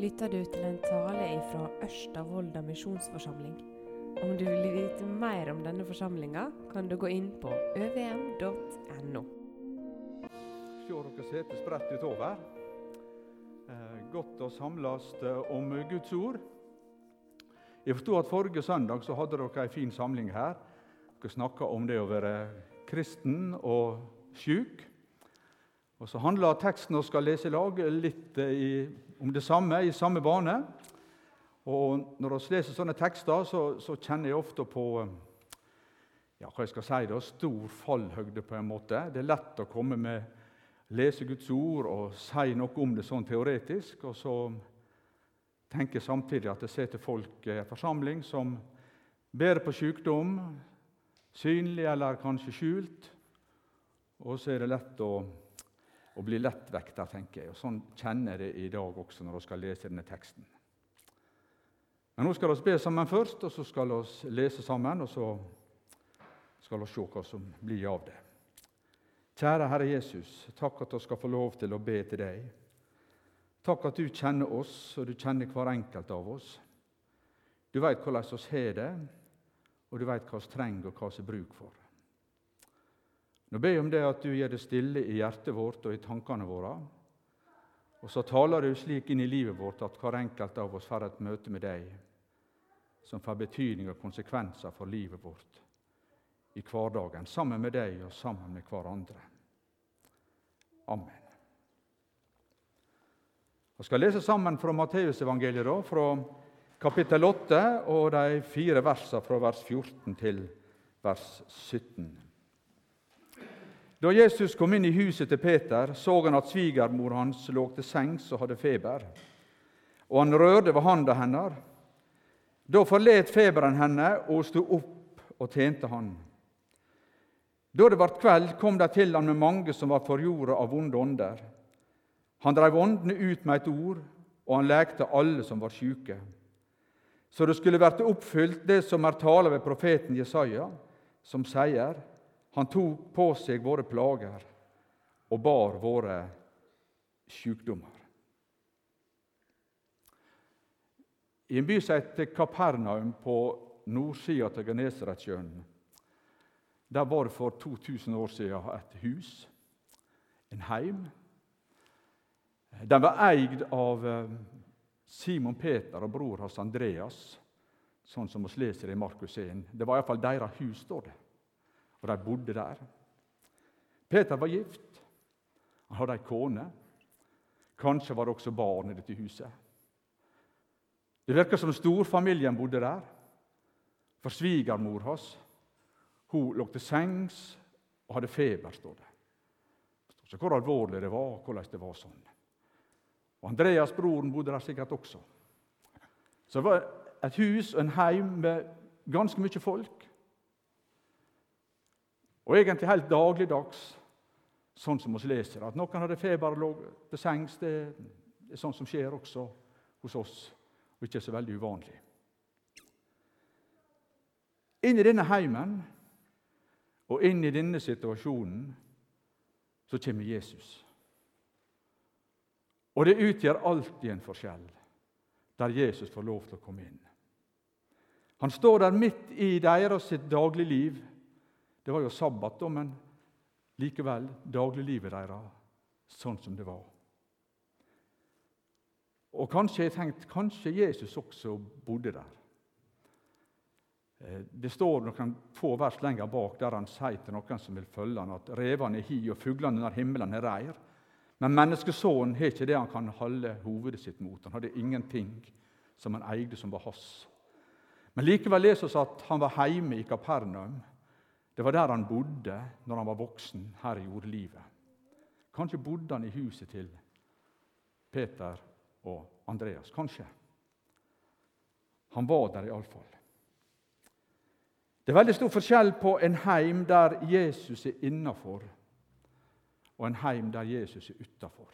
lytter du til en tale fra Ørsta misjonsforsamling. Om du vil vite mer om denne forsamlinga, kan du gå inn på øvm.no. Se dere sitter spredt utover. Eh, godt å samles eh, om Guds ord. Jeg forstod at Forrige søndag så hadde dere en fin samling her. Dere snakka om det å være kristen og sjuk. Og Så handler teksten vi skal lese i lag, litt eh, i, om det samme, i samme bane. Og Når vi leser sånne tekster, så, så kjenner jeg ofte på eh, ja, hva jeg skal si da, stor fallhøgde. på en måte. Det er lett å komme med lese Guds ord og si noe om det sånn teoretisk. Og så tenker jeg samtidig at jeg ser til folk i en forsamling som bærer på sykdom, synlig eller kanskje skjult. Og så er det lett å og bli lettvekta, tenker jeg. Og Sånn kjenner jeg det i dag også når vi skal lese denne teksten. Men nå skal vi be sammen først, og så skal vi lese sammen, og så skal vi se hva som blir av det. Kjære Herre Jesus, takk at vi skal få lov til å be til deg. Takk at du kjenner oss, og du kjenner hver enkelt av oss. Du veit hvordan vi har det, og du veit hva vi trenger, og hva vi har bruk for. Nå ber jeg om det at du gjør det stille i hjertet vårt og i tankene våre. Og så taler du slik inn i livet vårt at hver enkelt av oss får et møte med deg som får betydning og konsekvenser for livet vårt i hverdagen, sammen med deg og sammen med hverandre. Amen. Vi skal lese sammen fra Matteusevangeliet, fra kapittel 8 og de fire versene fra vers 14 til vers 17. Da Jesus kom inn i huset til Peter, så han at svigermor hans lå til sengs og hadde feber. Og han rørte ved handa hennes. Da forlet feberen henne, og hun sto opp og tjente han. Da det ble kveld, kom de til han med mange som var forjorda av vonde ånder. Han drev åndene ut med et ord, og han lekte alle som var sjuke. Så det skulle vært oppfylt det som er tala ved profeten Jesaja, som sier:" Han tok på seg våre plager og bar våre sykdommer. I en by som heter Kapernaum på nordsida av Genesaretsjøen der var det for 2000 år siden et hus, en heim. Den var eid av eh, Simon Peter og bror hans Andreas, sånn som vi leser i Markus 1. Det var iallfall deres hus, står det og de bodde der. Peter var gift. Han hadde ei kone. Kanskje var det også barn i dette huset. Det virka som storfamilien bodde der. For svigermor hans hun lå til sengs og hadde feber, står det. Så hvor alvorlig det var, hvordan det var sånn. Og Andreas, broren, bodde der sikkert også. Så det var et hus og en heim med ganske mye folk. Og egentlig helt dagligdags, sånn som vi leser. At noen hadde feber og lå til sengs, det er sånn som skjer også hos oss, og ikke så veldig uvanlig. Inn i denne heimen og inn i denne situasjonen så kommer Jesus. Og det utgjør alltid en forskjell der Jesus får lov til å komme inn. Han står der midt i deres sitt dagligliv det var jo sabbat, da, men likevel dagliglivet deres sånn som det var. Og kanskje jeg tenkte, kanskje Jesus også bodde der. Eh, det står noen få vers lenger bak der han sier til noen som vil følge han, at revene er hi og fuglene under himmelen er reir. Men menneskesonen har ikke det han kan holde hovedet sitt mot. Han hadde ingenting som han eide, som var hans. Men likevel leser vi at han var hjemme i Kapernaum. Det var der han bodde når han var voksen her i jordlivet. Kanskje bodde han i huset til Peter og Andreas. Kanskje. Han var der iallfall. Det er veldig stor forskjell på en heim der Jesus er innafor, og en heim der Jesus er utafor.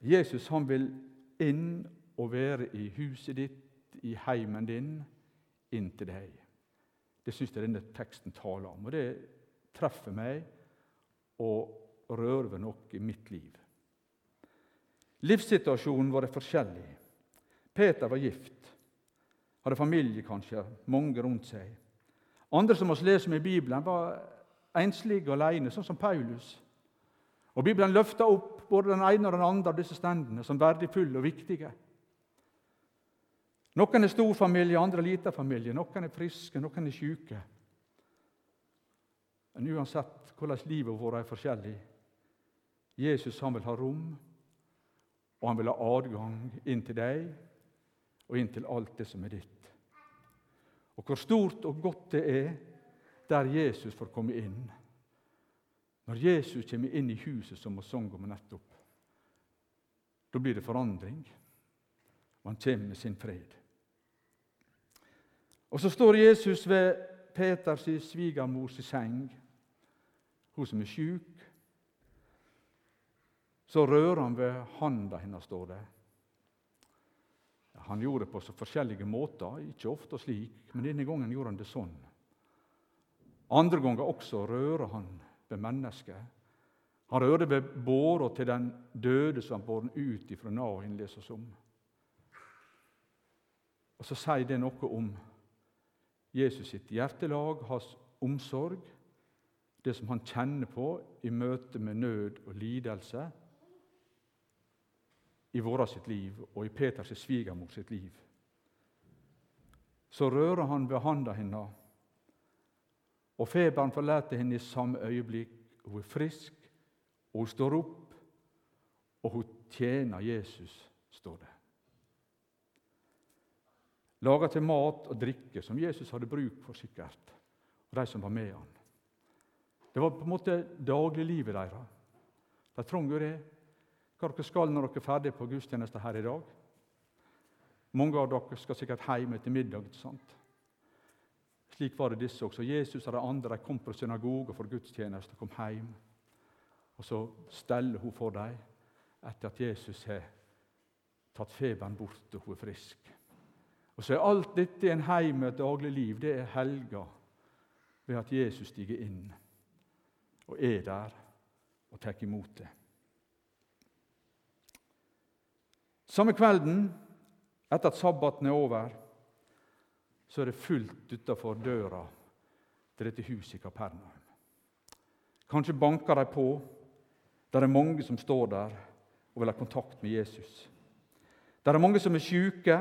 Jesus han vil inn og være i huset ditt, i heimen din, inn til deg. Det syns jeg denne teksten taler om. Og det treffer meg og rører ved noe i mitt liv. Livssituasjonen var forskjellig. Peter var gift, hadde familie kanskje, mange rundt seg. Andre som vi leser om i Bibelen, var enslige og alene, sånn som Paulus. Og Bibelen løfta opp både den ene og den andre av disse stendene som verdifulle og viktige. Noen er stor familie, andre er liten familie. Noen er friske, noen er syke. Men uansett hvordan livet vårt er forskjellig, Jesus han vil ha rom, og han vil ha adgang inn til deg og inn til alt det som er ditt. Og hvor stort og godt det er der Jesus får komme inn. Når Jesus kommer inn i huset, som vi sang om nettopp, da blir det forandring, og han kommer med sin fred. Og Så står Jesus ved Peters svigermors seng, hun som er sjuk. Så rører han ved handa hennes, står det. Han gjorde det på så forskjellige måter, ikke ofte slik, men denne gangen gjorde han det sånn. Andre ganger også rører han ved mennesket. Han rører ved båra til den døde som han båren ut ifra Nahin leser om. Og Så sier det noe om Jesus sitt hjertelag, hans omsorg, det som han kjenner på i møte med nød og lidelse i våra sitt liv og i Peters svigermor sitt liv. Så rører han ved handa hennes, og feberen forlater henne i samme øyeblikk. Hun er frisk, og hun står opp, og hun tjener Jesus, står det. Laga til mat og drikke, som Jesus hadde bruk for, sikkert, og de som var med han. Det var på en måte dagliglivet deres. De trang jo det. Hva dere skal når dere er ferdige på gudstjeneste her i dag? Mange av dere skal sikkert hjem etter middag. ikke sant? Slik var det disse også. Jesus og de andre de kom fra synagogen for gudstjeneste og kom hjem. Og Så steller hun for dem etter at Jesus har tatt feberen bort og hun er frisk. Og Så er alt dette en heim og et daglig liv, Det er helga ved at Jesus stiger inn og er der og tar imot det. Samme kvelden, etter at sabbaten er over, så er det fullt utafor døra til dette huset i Kapernaum. Kanskje banker de på. Det er mange som står der og vil ha kontakt med Jesus. Det er mange som er syke.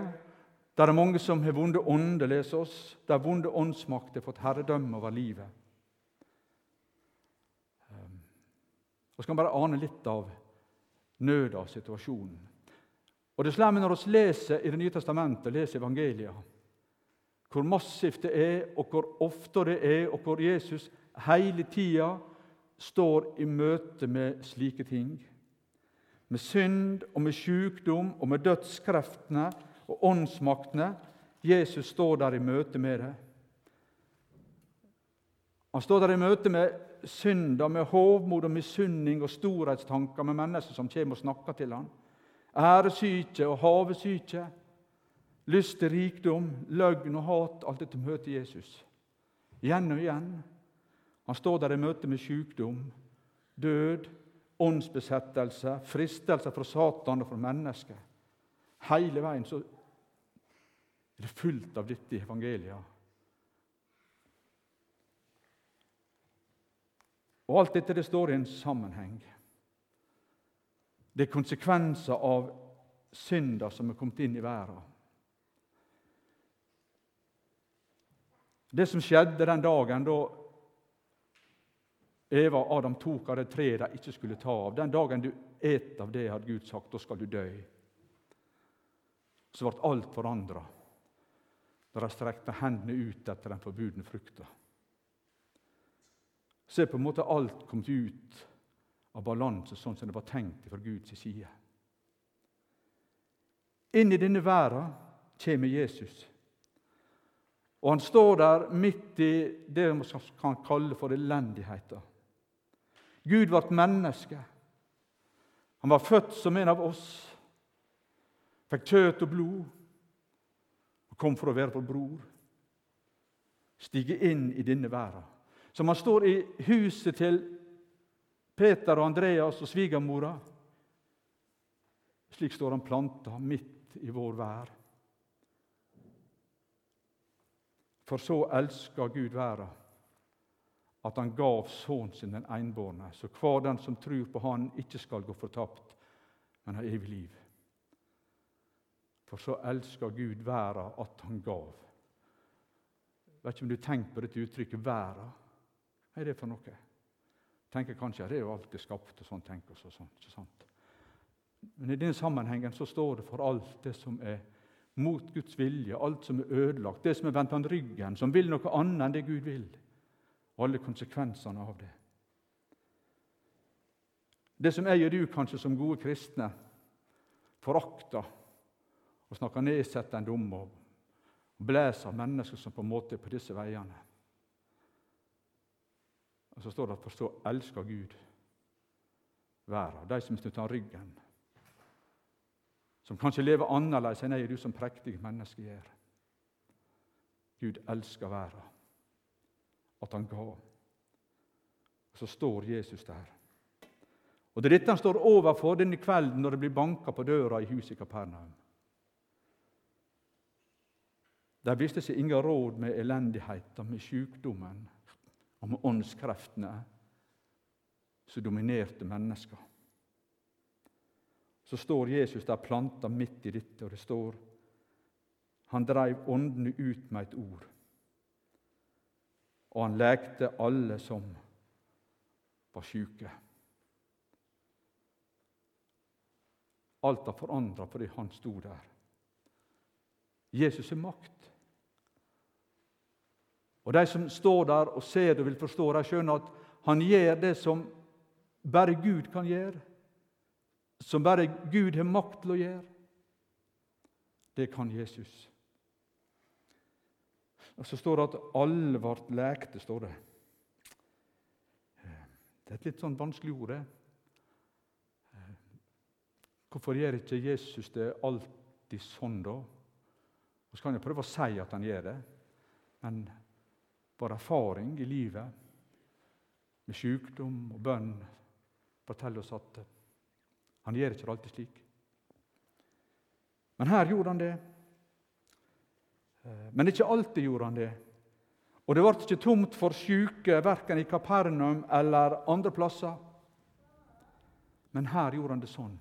Det er mange som har vonde ånder, leser oss. Der vonde åndsmakter har fått herredømme over livet. Ehm, og så kan bare ane litt av nøda av situasjonen. Og Det slemme når vi leser i Det nye testamentet, leser evangeliet, hvor massivt det er, og hvor ofte det er, og hvor Jesus hele tida står i møte med slike ting. Med synd og med sykdom og med dødskreftene og åndsmaktene. Jesus står der i møte med det. Han står der i møte med synder, med hovmod og misunning og storhetstanker med mennesker som kommer og snakker til ham æresyke og havesyke, lyst til rikdom, løgn og hat, alt dette møter Jesus. Igjen og igjen. Han står der i møte med sykdom, død, åndsbesettelse, fristelser fra Satan og fra mennesket. Hele veien så er det fullt av dette i evangeliet. Og Alt dette det står i en sammenheng. Det er konsekvenser av synder som er kommet inn i verden. Det som skjedde den dagen da Eva og Adam tok av det treet de ikke skulle ta av Den dagen du et av det, hadde Gud sagt, da skal du dø. Så ble alt forandra da de strekte hendene ut etter den forbudne frukta. Så er på en måte alt kommet ut av balanse, sånn som det var tenkt fra Guds side. Inn i denne verden kommer Jesus. Og han står der midt i det man kan kalle for elendigheten. Gud ble menneske. Han var født som en av oss, fikk kjøtt og blod kom for å være vår bror. Stige inn i denne verden. Som han står i huset til Peter og Andreas og svigermora Slik står han planta midt i vår vær. For så elska Gud verda, at han gav Sønnen sin den einbårne, så hver den som tror på Han, ikke skal gå fortapt, men har evig liv. For så elska Gud verda at han gav. Jeg vet ikke om du tenker på dette uttrykket 'verda'. Hva er det for noe? tenker kanskje at det er jo alltid skapt og sånn, tenker oss og sånn, ikke sant? Men i denne sammenhengen så står det for alt det som er mot Guds vilje, alt som er ødelagt, det som er vendt an ryggen, som vil noe annet enn det Gud vil, og alle konsekvensene av det. Det som jeg og du kanskje som gode kristne forakter og snakker nedsettende om og blæser mennesker som på en måte er på disse veiene. Og så står det at for så elsker Gud verden, de som snutter ryggen. Som kanskje lever annerledes enn jeg du som prektige menneske gjør. Gud elsker verden, at han ga. Og så står Jesus der. Og Det er dette han står overfor denne kvelden når det blir banka på døra i huset i Kapernaum. De viste seg ingen råd med elendigheten, med sykdommen, og med åndskreftene som dominerte mennesker. Så står Jesus der planta midt i dette, og det står han dreiv åndene ut med et ord. Og han lekte alle som var sjuke. Alt har forandra fordi han sto der. Jesus er makt. Og De som står der og ser og vil forstå, de skjønner at han gjør det som bare Gud kan gjøre. Som bare Gud har makt til å gjøre. Det kan Jesus. Og Så står det at alle ble lekte. står Det Det er et litt sånn vanskelig ord. det. Hvorfor gjør ikke Jesus det alltid sånn, da? Og Så kan jeg prøve å si at han gjør det, men vår erfaring i livet med sykdom og bønn forteller oss at han gjør ikke alltid slik. Men her gjorde han det. Eh, men ikke alltid gjorde han det. Og det ble ikke tomt for syke verken i Kapernaum eller andre plasser. Men her gjorde han det sånn.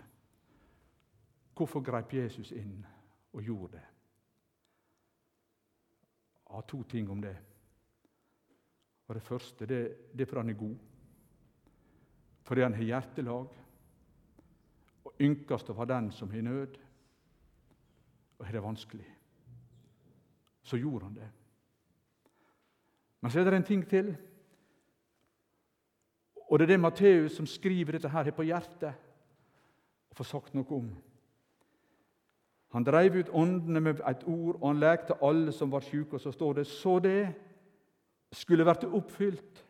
Hvorfor greip Jesus inn og gjorde det? Jeg har to ting om det. Og Det første det, det er fordi han er god, fordi han har hjertelag og ynkast over den som har nød og har det vanskelig. Så gjorde han det. Men så er det en ting til. Og det er det Matteus som skriver dette her, har på hjertet og får sagt noe om. Han dreiv ut åndene med et ord, og han lekte alle som var syke. Og så står det så det skulle vært oppfylt.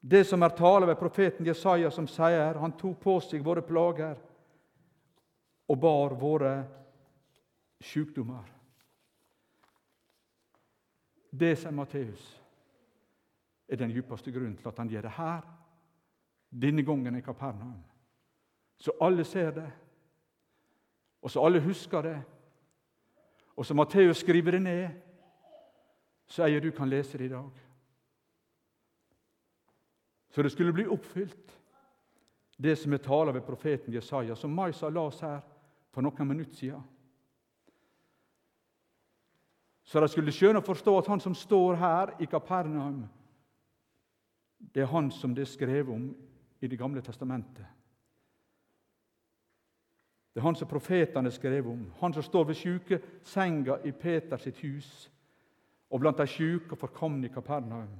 Det som er tale ved profeten Jesaja, som sier han tok på seg våre plager og bar våre sykdommer. Det, sier Matteus, er den djupeste grunnen til at han gjør det her, denne gangen i Kapernaum. Så alle ser det, og så alle husker det, og så Matteus skriver det ned så jeg du kan lese det i dag. Så det skulle bli oppfylt, det som er tala ved profeten Jesaja, som Maisa las her for noen minutter siden. Så de skulle skjønne og forstå at han som står her i Kapernaum, det er han som det er skrevet om i Det gamle testamentet. Det er han som profetene skrev om, han som står ved sjukesenga i Peters hus og blant de sjuke og forkomne i Kapernaum.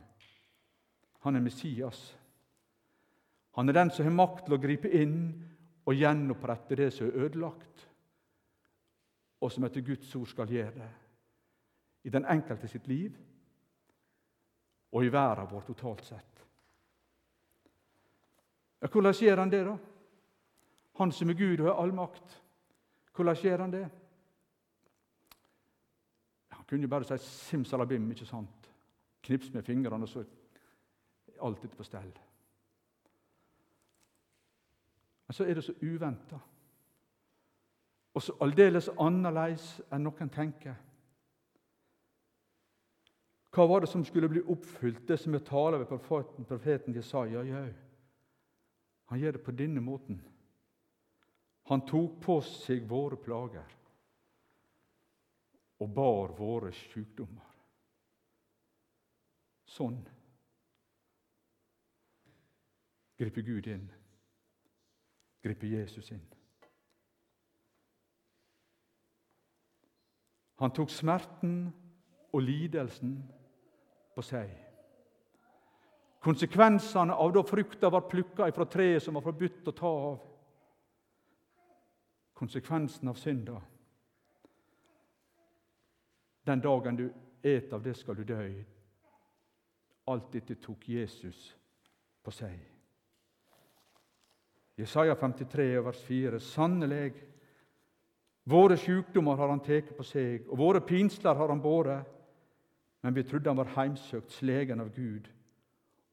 Han er Messias. Han er den som har makt til å gripe inn og gjenopprette det som er ødelagt, og som etter Guds ord skal gjøre det i den enkelte sitt liv og i verden vår totalt sett. Hvordan gjør han det, da? Han som er Gud og har all makt. Hvordan gjør han det? Kunne jo bare si simsalabim, ikke sant? Knips med fingrene, og så er alt på stell. Men så er det så uventa. og så aldeles annerledes enn noen tenker. Hva var det som skulle bli oppfylt, det som er tale ved profeten, profeten Jesaja? Ja, han gjør det på denne måten. Han tok på seg våre plager og bar våre sykdommer. Sånn griper Gud inn, griper Jesus inn. Han tok smerten og lidelsen på seg. Konsekvensene av da frukta var plukka fra treet som var forbudt å ta av. Konsekvensen av synda. Den dagen du et av det, skal du dø. Alt dette tok Jesus på seg. Jesaja 53, vers 4.: Sannelig, våre sykdommer har han tatt på seg, og våre pinsler har han båret. Men vi trodde han var heimsøkt, slegen av Gud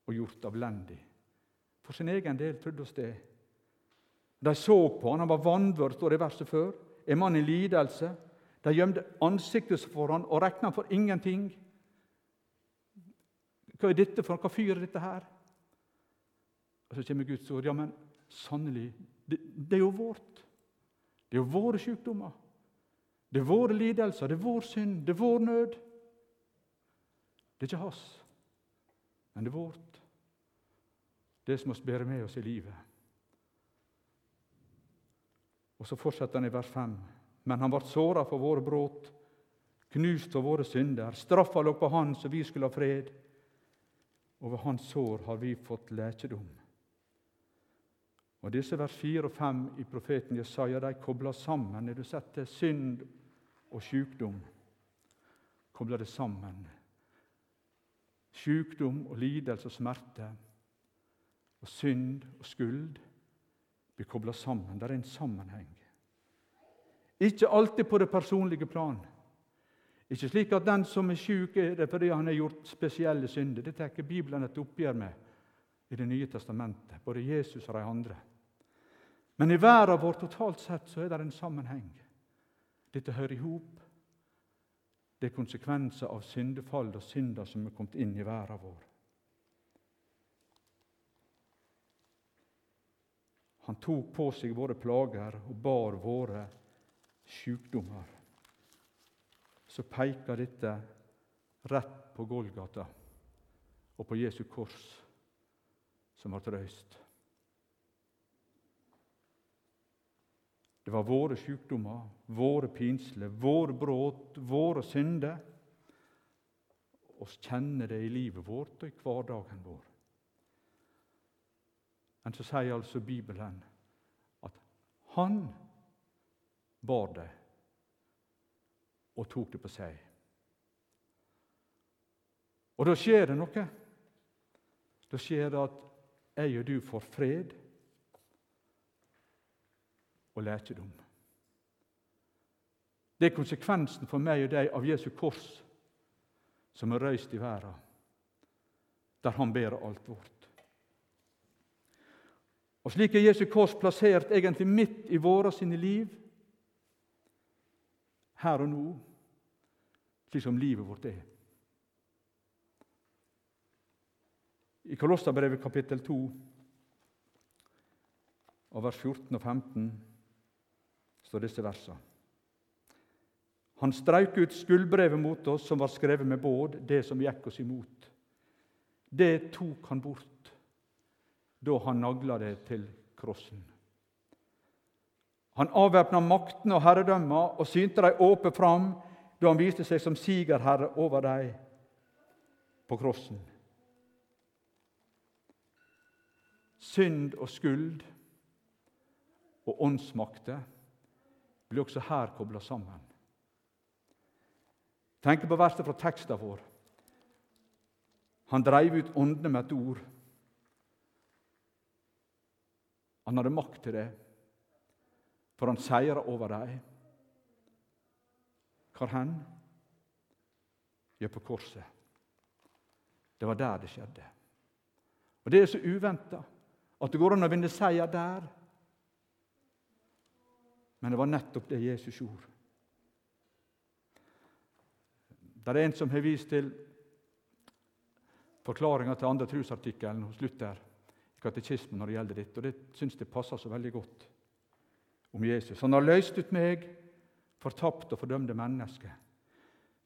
og gjort avlendig. For sin egen del trodde oss det. De så på han, han var vanvørd, står det i verset før. En mann i lidelse. De gjemte ansiktet for han og regna for ingenting. Hva er dette for Hva fyr dette her? Og Så kommer Guds ord. Ja, men sannelig, det, det er jo vårt. Det er jo våre sykdommer. Det er våre lidelser, det er vår synd, det er vår nød. Det er ikke hans, men det er vårt. Det som vi bærer med oss i livet. Og Så fortsetter han i vers 5. Men han ble såra for våre brudd, knust for våre synder. Straffa lå på han så vi skulle ha fred. Og ved hans sår har vi fått lekedom. Og Disse vers 4 og 5 i profeten Jesaja de kobler sammen. Når du setter synd og sykdom, kobler det sammen. Sykdom og lidelse og smerte og synd og skuld blir kobla sammen. Det er en sammenheng. Ikke alltid på det personlige plan. Ikke slik at den som er syk, er det fordi han har gjort spesielle synder. Det tar Bibelen et oppgjør med i Det nye testamentet, både Jesus og de andre. Men i verden vår totalt sett så er det en sammenheng. Dette hører i hop. Det er konsekvenser av syndefall og synder som er kommet inn i verden vår. Han tok på seg våre plager og bar våre sykdommer. Så peker dette rett på Golgata og på Jesu kors, som ble røyst. Det var våre sykdommer, våre pinsler, våre brudd, våre synder. Vi kjenner det i livet vårt og i hverdagen vår. Men så sier altså Bibelen at han bar det og tok det på seg. Og da skjer det noe. Da skjer det at jeg og du får fred og lækedom. Det er konsekvensen for meg og deg av Jesu kors, som er røyst i verden, der Han bærer alt vårt. Og Slik er Jesu kors plassert egentlig midt i våre sine liv, her og nå, slik som livet vårt er. I Kolosserbrevet kapittel 2, av vers 14 og 15 står disse versene. Han streik ut skuldbrevet mot oss som var skrevet med båd, det som gikk oss imot. Det tok han bort da han nagla det til krossen. Han avvæpna maktene og herredømmer og synte dem åpent fram da han viste seg som sigerherre over dem på krossen. Synd og skuld og åndsmakter blir også her kobla sammen. Tenk på verset fra teksten vår. Han dreiv ut åndene med et ord. Han hadde makt til det, for han seira over dem. Hvor hen? Ja, på korset. Det var der det skjedde. Og Det er så uventa at det går an å vinne seier der Men det var nettopp det Jesus gjorde. Det er en som har vist til forklaringa til andre trosartikkelen hos Luther i katekismen når det gjelder dette, og det syns jeg passer så veldig godt om Jesus. Han har løst ut meg, fortapt og fordømte menneske,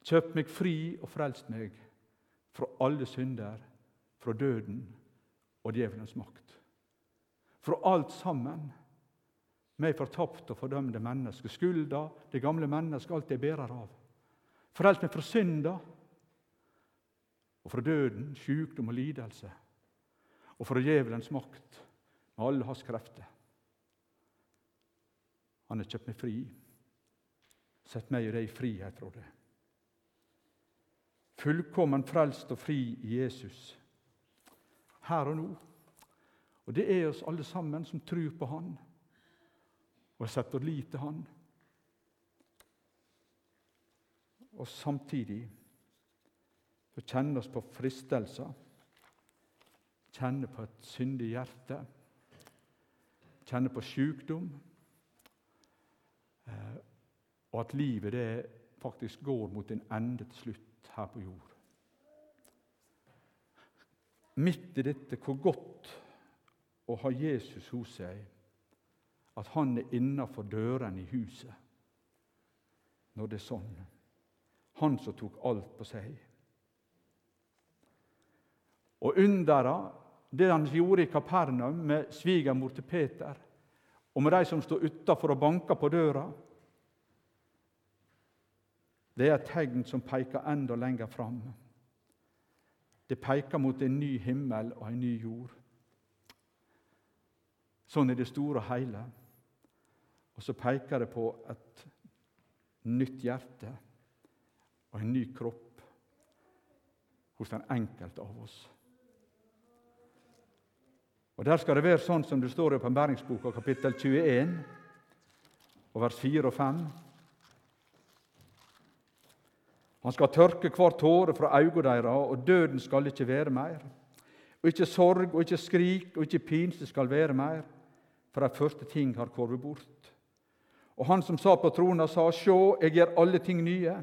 kjøpt meg fri og frelst meg fra alle synder, fra døden og djevelens makt. Fra alt sammen meg fortapt og fordømte menneske, skulda, det gamle mennesket, alt jeg bærer av. Frelst meg fra synda og fra døden, sykdom og lidelse, og fra djevelens makt med alle hans krefter. Han har kjøpt meg fri, sett meg og deg i frihet fra det. Fullkommen frelst og fri i Jesus, her og nå. Og det er oss alle sammen som tror på Han og setter lit til Han. Og samtidig så kjenne oss på fristelser, kjenne på et syndig hjerte, kjenne på sykdom, og at livet det faktisk går mot en ende til slutt her på jord. Midt i dette, hvor godt å ha Jesus hos seg, at han er innafor dørene i huset når det er sånn. Han som tok alt på seg. Og undera, det han gjorde i Kapernaum med svigermor til Peter, og med de som står utafor og banker på døra, det er et tegn som peker enda lenger fram. Det peker mot en ny himmel og en ny jord. Sånn er det store og hele. Og så peker det på et nytt hjerte og en ny kropp hos den enkelte av oss. Og Der skal det være sånn som det står i Åpenbæringsboka, kapittel 21, og vers 4 og 5. Han skal tørke hver tåre fra øynene deres, og døden skal ikke være mer. Og ikke sorg og ikke skrik og ikke pinse skal være mer, for de første ting har korvet bort. Og han som sa på trona, sa, Sjå, jeg gjør alle ting nye.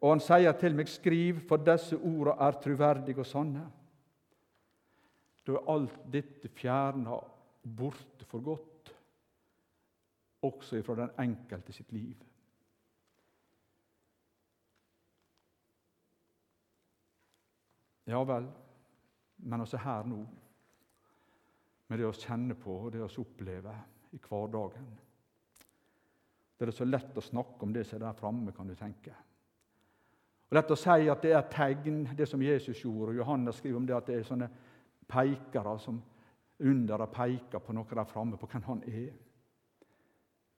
Og han sier til meg, Skriv, for disse orda er truverdige og sanne. Da er alt dette fjerna borte for godt, også fra den enkelte sitt liv. Ja vel, men også her nå, med det vi kjenner på og det vi opplever i hverdagen. Det er så lett å snakke om det som er der framme, kan du tenke. Og Lett å si at det er tegn, det som Jesus gjorde. og Johannes skriver om det at det er sånne pekere som under og peker på noe der framme, på hvem han er.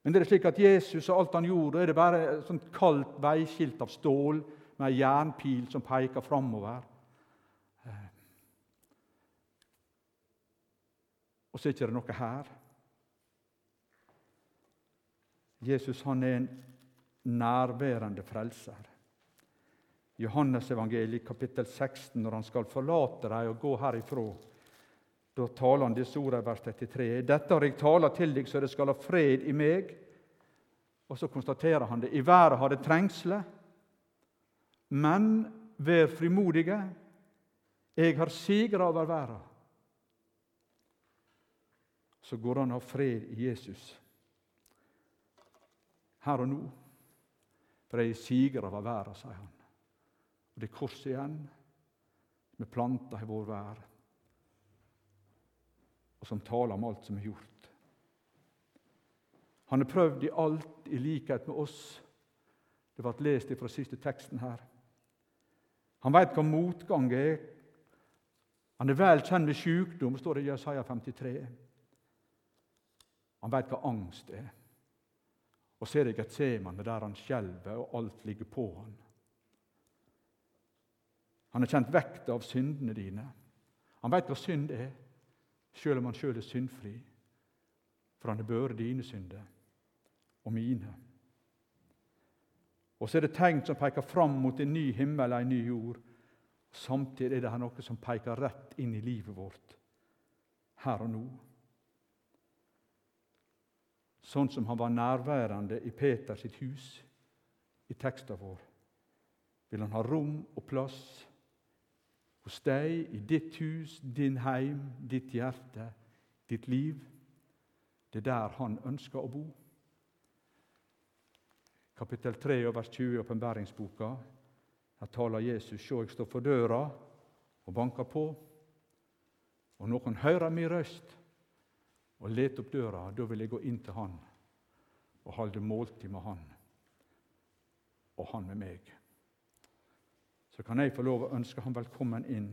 Men det er slik at Jesus og alt han gjorde, er det bare et kaldt veiskilt av stål med en jernpil som peker framover. Eh. Og så er det ikke noe her. Jesus han er en nærværende frelser. Johannes evangeliet kapittel 16, når han skal forlate dem og gå herifra. Da taler han disse ordene i vers 33. Dette har jeg talt til deg, så det skal ha fred i meg. Og så konstaterer han det. I været har det trengsler, men vær frimodige. Jeg har sigra over verden. Så går han av fred i Jesus. Her og nå. For jeg er siger over verden, sier han. Og det er korset igjen, med planta i vår vær, og som taler om alt som er gjort. Han har prøvd i alt i likhet med oss. Det ble lest fra siste teksten her. Han veit hva motgang er. Han er vel kjent med sykdom, står det i Jesaja 53. Han veit hva angst er. Og ser jeg et semane der han skjelver, og alt ligger på han. Han har kjent vekta av syndene dine. Han veit hva synd er, sjøl om han sjøl er syndfri. For han har båret dine synder og mine. Og så er det tegn som peker fram mot en ny himmel og en ny jord. Samtidig er det noe som peker rett inn i livet vårt, her og nå. sånn som han var nærværende i Peters hus i teksten vår, vil han ha rom og plass hos deg, i ditt hus, din heim, ditt hjerte, ditt liv. Det er der han ønsker å bo. Kapittel 3 vers 20 i åpenbæringsboka. Her taler Jesus Se, jeg står for døra og banker på. Og noen hører min røst og leter opp døra, da vil jeg gå inn til han og holde måltid med han, og han med meg. Så kan jeg få lov å ønske ham velkommen inn,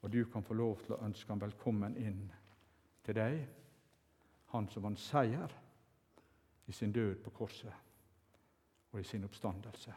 og du kan få lov til å ønske ham velkommen inn til deg, han som vant seier i sin død på korset og i sin oppstandelse.